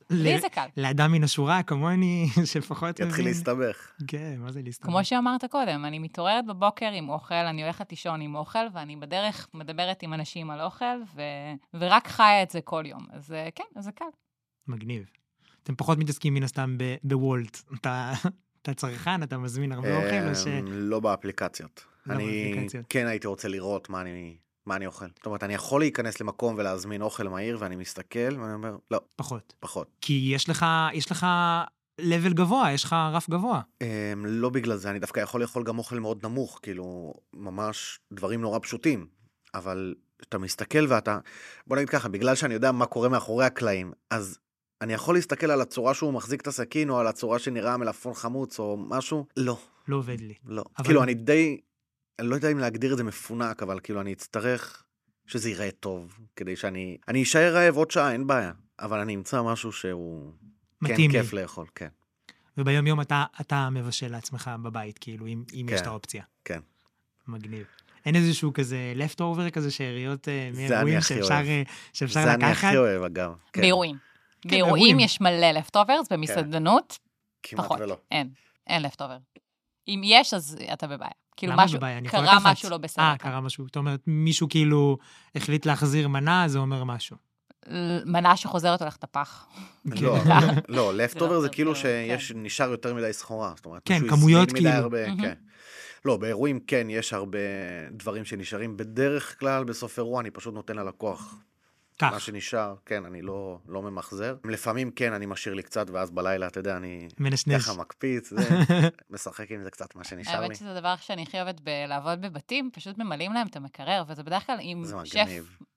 לי זה קל. לאדם מן השורה כמוני, שלפחות מבין. יתחיל להסתבך. כן, מה זה להסתובב? כמו שאמרת קודם, אני מתעוררת בבוקר עם אוכל, אני הולכת לישון עם אוכל, ואני בדרך מדברת עם אנשים על אוכל, ו... ורק חיה את זה כל יום. אז אה, כן, אז זה קל. מגניב. אתם פחות מתעסקים מן הסתם ב- בוולט. אתה אתה צרכן, אתה מזמין הרבה אוכל, או ש... אמ, לא באפליקציות. לא אני באפליקציות. כן הייתי רוצה לראות מה אני... מה אני אוכל. זאת אומרת, אני יכול להיכנס למקום ולהזמין אוכל מהיר, ואני מסתכל, ואני אומר, לא, פחות. פחות. כי יש לך, יש לך level גבוה, יש לך רף גבוה. אמ, לא בגלל זה, אני דווקא יכול לאכול גם אוכל מאוד נמוך, כאילו, ממש דברים נורא פשוטים. אבל אתה מסתכל ואתה, בוא נגיד ככה, בגלל שאני יודע מה קורה מאחורי הקלעים, אז אני יכול להסתכל על הצורה שהוא מחזיק את הסכין, או על הצורה שנראה המלפפון חמוץ, או משהו, לא, לא עובד לי. לא. אבל- כאילו, אני די, אני לא יודע אם להגדיר את זה מפונק, אבל כאילו, אני אצטרך שזה ייראה טוב, כדי שאני, אני אשאר רעב עוד שעה, אין בעיה, אבל אני אמצא משהו שהוא, כן, מתאים לי. כיף לאכול, כן. וביום יום אתה, אתה מבשל לעצמך בבית, כאילו, אם, אם יש כן. את האופציה. כן. מגניב. אין איזשהו כזה leftover כזה, שאריות אה, זה אני מאירועים שאפשר. אה, שאפשר זה אני לקחת? הכי אוהב, אגב. כן. באירועים. כן, באירועים אירועים. יש מלא leftovers, במסעדנות, כמעט פחות. ולא. אין, אין leftover. אם יש, אז אתה בבעיה. כאילו למה משהו, בבעיה? קרה. משהו לא בסדר. אה, קרה משהו. זאת אומרת, מישהו כאילו החליט להחזיר מנה, זה אומר משהו. מנה שחוזרת הולכת לפח. לא, לא, לפטובר לא זה טוב, כאילו כן. שיש, נשאר יותר מדי סחורה. זאת אומרת, כן, כמויות כאילו. כן. לא, באירועים כן, יש הרבה דברים שנשארים. בדרך כלל בסוף אירוע אני פשוט נותן ללקוח מה כך, שנשאר, כן, אני לא, לא ממחזר. לפעמים כן, אני משאיר לי קצת, ואז בלילה, אתה יודע, אני מנשנש. ככה מקפיץ, זה, משחק עם זה קצת, מה שנשאר לי. האמת שזה הדבר שאני הכי אוהבת בלעבוד בבתים, פשוט ממלאים להם את המקרר, וזה בדרך כלל זה שף.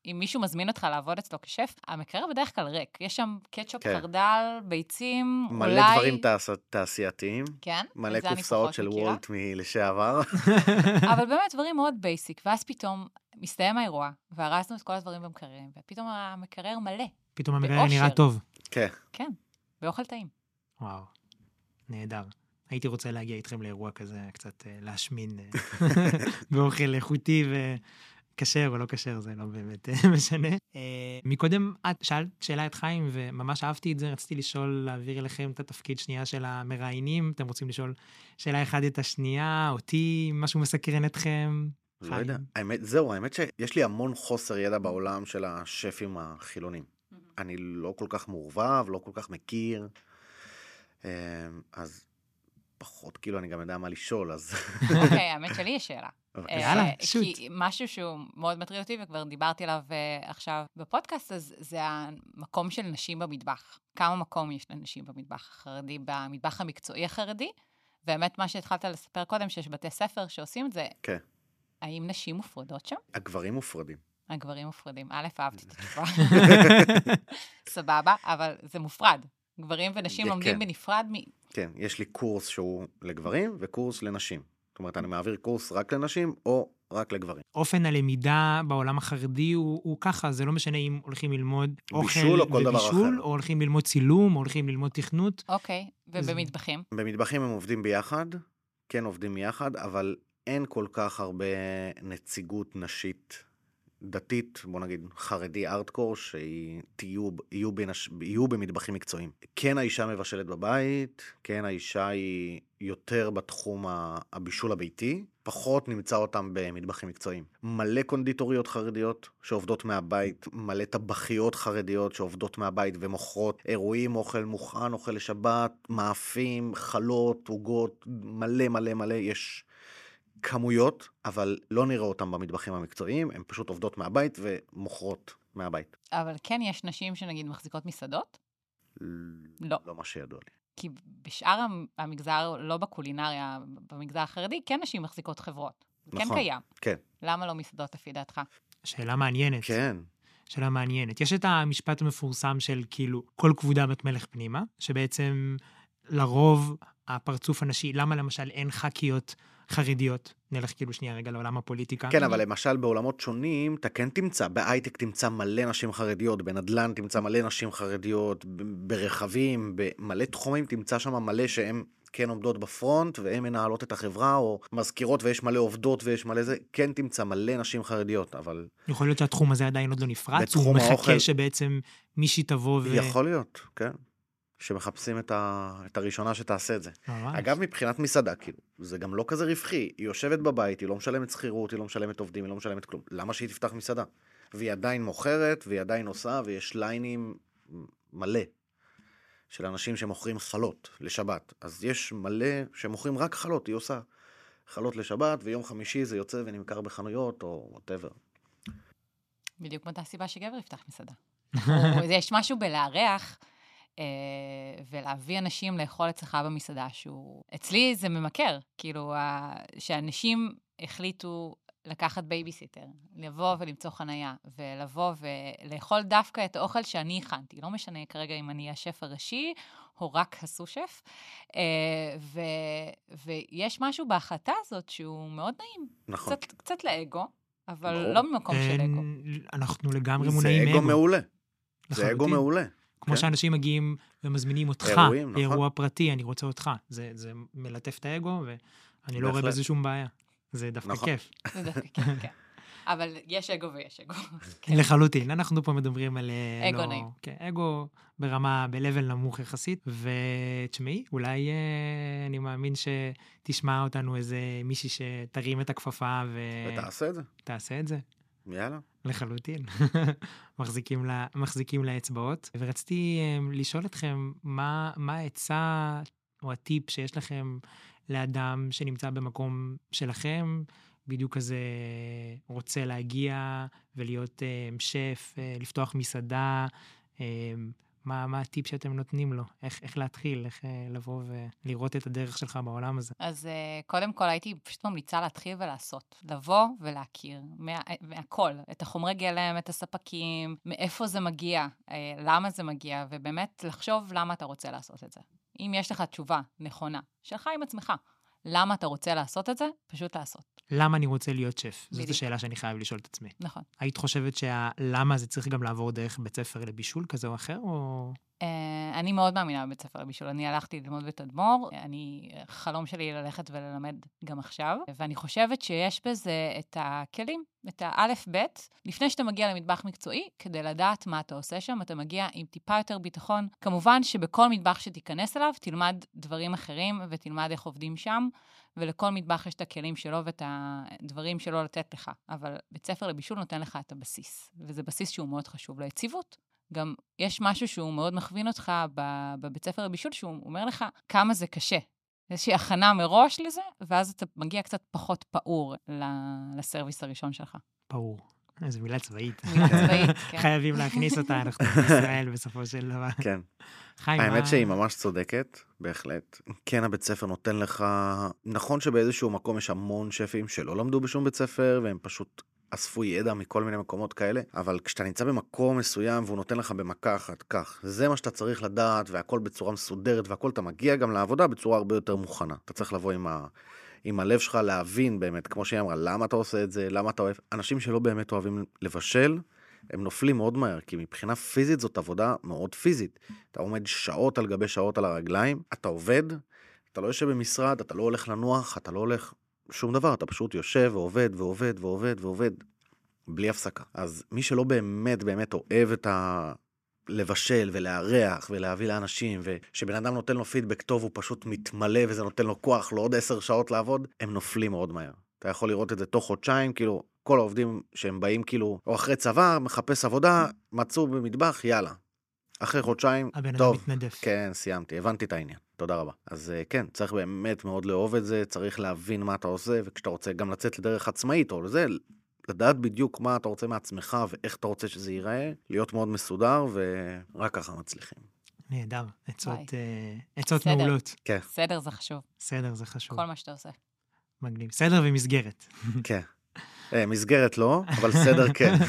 אם מישהו מזמין אותך לעבוד אצלו כשף, המקרר בדרך כלל ריק. יש שם קטשופ, כן. חרדל, ביצים, מלא אולי... דברים תעש... תעשייתיים, כן, מלא קופסאות של מכירה. וולט מלשעבר. אבל באמת דברים מאוד basic, ואז פתאום מסתיים האירוע, וארזנו את כל הדברים במקררים, ופתאום המקרר מלא, פתאום המקרר. נראה טוב. כן, כן, באוכל טעים. וואו, נהדר. הייתי רוצה להגיע איתכם לאירוע כזה, קצת אה, להשמין אה, באוכל איכותי וכשר או לא כשר, זה לא באמת אה, משנה. אה, מקודם את שאלת שאלה את חיים, וממש אהבתי את זה, רציתי לשאול, להעביר אליכם את התפקיד שנייה של המראיינים. אתם רוצים לשאול שאלה אחת את השנייה, אותי, משהו מסקרן אתכם? לא יודע. האמת, זהו, האמת שיש לי המון חוסר ידע בעולם של השפים החילונים. אני לא כל כך מעורבב, לא כל כך מכיר, אה, אז פחות, כאילו, אני גם יודע מה לשאול, אז... אוקיי, האמת שלי יש שאלה. בבקשה. יאללה, אה, שוט. כי משהו שהוא מאוד מטריד אותי, וכבר דיברתי עליו אה, עכשיו בפודקאסט, אז זה המקום של נשים במטבח. כמה מקום יש לנשים במטבח החרדי, במטבח המקצועי החרדי? והאמת, מה שהתחלת לספר קודם, שיש בתי ספר שעושים את זה, כן. האם נשים מופרדות שם? הגברים מופרדים. הגברים מופרדים. א', אהבתי את התשובה. סבבה, אבל זה מופרד. גברים ונשים לומדים כן. בנפרד מ... כן, יש לי קורס שהוא לגברים וקורס לנשים. זאת אומרת, אני מעביר קורס רק לנשים או רק לגברים. אופן הלמידה בעולם החרדי הוא, הוא ככה, זה לא משנה אם הולכים ללמוד אוכל בישול או כל דבר אחר. או הולכים ללמוד צילום, או הולכים ללמוד תכנות. אוקיי, ובמטבחים? במטבחים הם עובדים ביחד, כן עובדים יחד, אבל אין כל כך הרבה נציגות נשית דתית, בוא נגיד חרדי ארדקור, שהיא תהיו, יהיו, במטבחים מקצועיים. כן האישה מבשלת בבית, כן האישה היא יותר בתחום הבישול הביתי, פחות נמצא אותם במטבחים מקצועיים. מלא קונדיטוריות חרדיות שעובדות מהבית, מלא טבחיות חרדיות שעובדות מהבית ומוכרות אירועים, אוכל מוכן, אוכל לשבת, מאפים, חלות, עוגות, מלא מלא מלא, יש כמויות, אבל לא נראה אותם במטבחים המקצועיים, הן פשוט עובדות מהבית ומוכרות מהבית. אבל כן יש נשים שנגיד מחזיקות מסעדות? לא. לא מה שידוע לי. כי בשאר המ- המגזר, לא בקולינריה, במגזר החרדי, כן נשים מחזיקות חברות. כן נכון, קיים. כן. למה לא מסעדות לפי דעתך? שאלה מעניינת. כן, שאלה מעניינת. יש את המשפט המפורסם של כאילו, כל כבודה בת מלך פנימה, שבעצם לרוב הפרצוף הנשי, למה למשל אין ח"כיות חרדיות? נלך כאילו שנייה רגע לעולם הפוליטיקה. כן, אבל למשל בעולמות שונים, אתה כן תמצא, בהייטק תמצא מלא נשים חרדיות, בנדל"ן תמצא מלא נשים חרדיות, ברכבים, במלא תחומים תמצא שם מלא שהן כן עומדות בפרונט, והן מנהלות את החברה, או מזכירות ויש מלא עובדות ויש מלא זה, כן תמצא מלא נשים חרדיות, אבל יכול להיות שהתחום הזה עדיין עוד לא נפרץ, הוא מחכה האוכל- שבעצם מישהי תבוא ו... יכול להיות, כן. שמחפשים את, ה... את הראשונה שתעשה את זה. ממש. אגב, מבחינת מסעדה, כאילו, זה גם לא כזה רווחי. היא יושבת בבית, היא לא משלמת שכירות, היא לא משלמת עובדים, היא לא משלמת כלום. למה שהיא תפתח מסעדה? והיא עדיין מוכרת, והיא עדיין עושה, ויש ליינים מלא של אנשים שמוכרים חלות לשבת. אז יש מלא שמוכרים רק חלות, היא עושה חלות לשבת, ויום חמישי זה יוצא ונמכר בחנויות, או וואטאבר. בדיוק מאותה סיבה שגבר יפתח מסעדה. או- יש משהו בלארח ולהביא אנשים לאכול אצלך במסעדה שהוא... אצלי זה ממכר, כאילו, שאנשים החליטו לקחת בייביסיטר, לבוא ולמצוא חנייה, ולבוא ולאכול דווקא את האוכל שאני הכנתי. לא משנה כרגע אם אני השף הראשי או רק הסו-שף. אה, ו- ויש משהו בהחלטה הזאת שהוא מאוד נעים. נכון. קצת, קצת לאגו, אבל ברור. לא ממקום של אגו. אין- אנחנו לגמרי זה מונעים אגו מאגו. מעולה. זה אגו. מעולה. כמו כן. שאנשים מגיעים ומזמינים אותך אירועים, נכון. לאירוע פרטי, אני רוצה אותך. זה, זה מלטף את האגו, ואני לא רואה. בזה שום בעיה. זה דווקא נכון. כיף. זה דווקא כן, כן. אבל יש אגו ויש אגו. כן. לחלוטין, אנחנו פה מדברים על... אה, אגו לא- נעים. כן, אגו ברמה, ב-level נמוך יחסית, ותשמעי, אולי אה, אני מאמין שתשמע אותנו איזה מישהי שתרים את הכפפה ותעשה את זה, ותעשה את זה. יאללה. לחלוטין. מחזיקים, לה, מחזיקים לאצבעות. ורציתי um, לשאול אתכם, מה, מה העצה או הטיפ שיש לכם לאדם שנמצא במקום שלכם, בדיוק כזה רוצה להגיע ולהיות um, שף, uh, לפתוח מסעדה, um, מה, מה הטיפ שאתם נותנים לו? איך, איך להתחיל, איך uh, לבוא ולראות את הדרך שלך בעולם הזה? אז uh, קודם כל הייתי פשוט ממליצה להתחיל ולעשות. לבוא ולהכיר מה, מהכל, את החומרי גלם, את הספקים, מאיפה זה מגיע, למה זה מגיע, ובאמת לחשוב למה אתה רוצה לעשות את זה. אם יש לך תשובה נכונה, שלך עם עצמך, למה אתה רוצה לעשות את זה, פשוט לעשות. למה אני רוצה להיות שף? זאת בדיוק. השאלה שאני חייב לשאול את עצמי. נכון. היית חושבת שהלמה זה צריך גם לעבור דרך בית ספר לבישול כזה או אחר, או... Uh, אני מאוד מאמינה בבית ספר לבישול. אני הלכתי ללמוד בתדמור, אני, חלום שלי ללכת וללמד גם עכשיו, ואני חושבת שיש בזה את הכלים, את האלף-בית, לפני שאתה מגיע למטבח מקצועי, כדי לדעת מה אתה עושה שם, אתה מגיע עם טיפה יותר ביטחון. כמובן שבכל מטבח שתיכנס אליו, תלמד דברים אחרים ותלמד איך עובדים שם, ולכל מטבח יש את הכלים שלו ואת הדברים שלו לתת לך. אבל בית ספר לבישול נותן לך את הבסיס, וזה בסיס שהוא מאוד חשוב ליציבות. גם יש משהו שהוא מאוד מכווין אותך ב- בבית ספר לבישול, שהוא אומר לך כמה זה קשה. איזושהי הכנה מראש לזה, ואז אתה מגיע קצת פחות פעור ל- לסרוויס הראשון שלך. ברור. איזו מילה צבאית. מילה צבאית, כן. חייבים להכניס אותה, אנחנו בישראל בסופו של דבר. כן. חיים, האמת שהיא ממש צודקת, בהחלט. כן, הבית ספר נותן לך... נכון שבאיזשהו מקום יש המון שפים שלא למדו בשום בית ספר, והם פשוט אספו ידע מכל מיני מקומות כאלה, אבל כשאתה נמצא במקום מסוים והוא נותן לך במכה אחת, כך, זה מה שאתה צריך לדעת, והכל בצורה מסודרת, והכל, אתה מגיע גם לעבודה בצורה הרבה יותר מוכנה. אתה צריך לבוא עם ה... עם הלב שלך להבין באמת, כמו שהיא אמרה, למה אתה עושה את זה, למה אתה אוהב. אנשים שלא באמת אוהבים לבשל, הם נופלים מאוד מהר, כי מבחינה פיזית זאת עבודה מאוד פיזית. אתה עומד שעות על גבי שעות על הרגליים, אתה עובד, אתה לא יושב במשרד, אתה לא הולך לנוח, אתה לא הולך שום דבר, אתה פשוט יושב ועובד ועובד ועובד ועובד, בלי הפסקה. אז מי שלא באמת באמת אוהב את ה... לבשל ולארח ולהביא לאנשים, ושבן אדם נותן לו פידבק טוב, הוא פשוט מתמלא וזה נותן לו כוח לעוד עשר שעות לעבוד, הם נופלים מאוד מהר. אתה יכול לראות את זה תוך חודשיים, כאילו, כל העובדים שהם באים כאילו, או אחרי צבא, מחפש עבודה, מצאו במטבח, יאללה. אחרי חודשיים, הבן אדם טוב, מתנדף. כן, סיימתי, הבנתי את העניין. תודה רבה. אז אה, כן, צריך באמת מאוד לאהוב את זה, צריך להבין מה אתה עושה, וכשאתה רוצה גם לצאת לדרך עצמאית או לזה, לדעת בדיוק מה אתה רוצה מעצמך ואיך אתה רוצה שזה ייראה, להיות מאוד מסודר, ורק ככה מצליחים. נהדר. עצות. אה, עצות בסדר. מעולות. כן, סדר זה חשוב, בסדר, זה חשוב. כל מה שאתה עושה. מגניב. סדר ומסגרת. כן. אה, מסגרת לא, אבל סדר כן.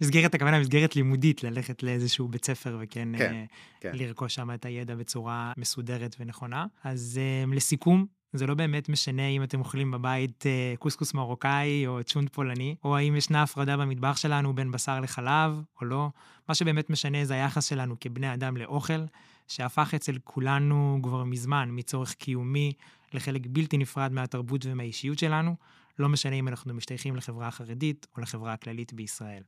מסגרת, הכוונה מסגרת לימודית, ללכת לאיזשהו בית ספר וכן כן, אה, כן. לרכוש שם את הידע בצורה מסודרת ונכונה. אז אה, לסיכום, זה לא באמת משנה אם אתם אוכלים בבית אה, קוסקוס מרוקאי או צ'ונט פולני, או האם ישנה הפרדה במטבח שלנו בין בשר לחלב או לא. מה שבאמת משנה זה היחס שלנו כבני אדם לאוכל, שהפך אצל כולנו כבר מזמן מצורך קיומי לחלק בלתי נפרד מהתרבות ומהאישיות שלנו, לא משנה אם אנחנו משתייכים לחברה החרדית או לחברה הכללית בישראל.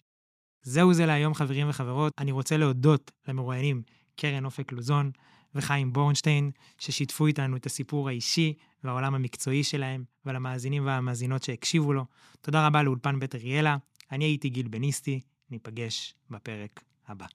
זהו זה להיום, חברים וחברות. אני רוצה להודות למרואיינים קרן אופק לוזון וחיים בורנשטיין, ששיתפו איתנו את הסיפור האישי והעולם המקצועי שלהם, ולמאזינים והמאזינות שהקשיבו לו. תודה רבה לאולפן בית אריאלה. אני הייתי גיל בניסטי, ניפגש בפרק הבא.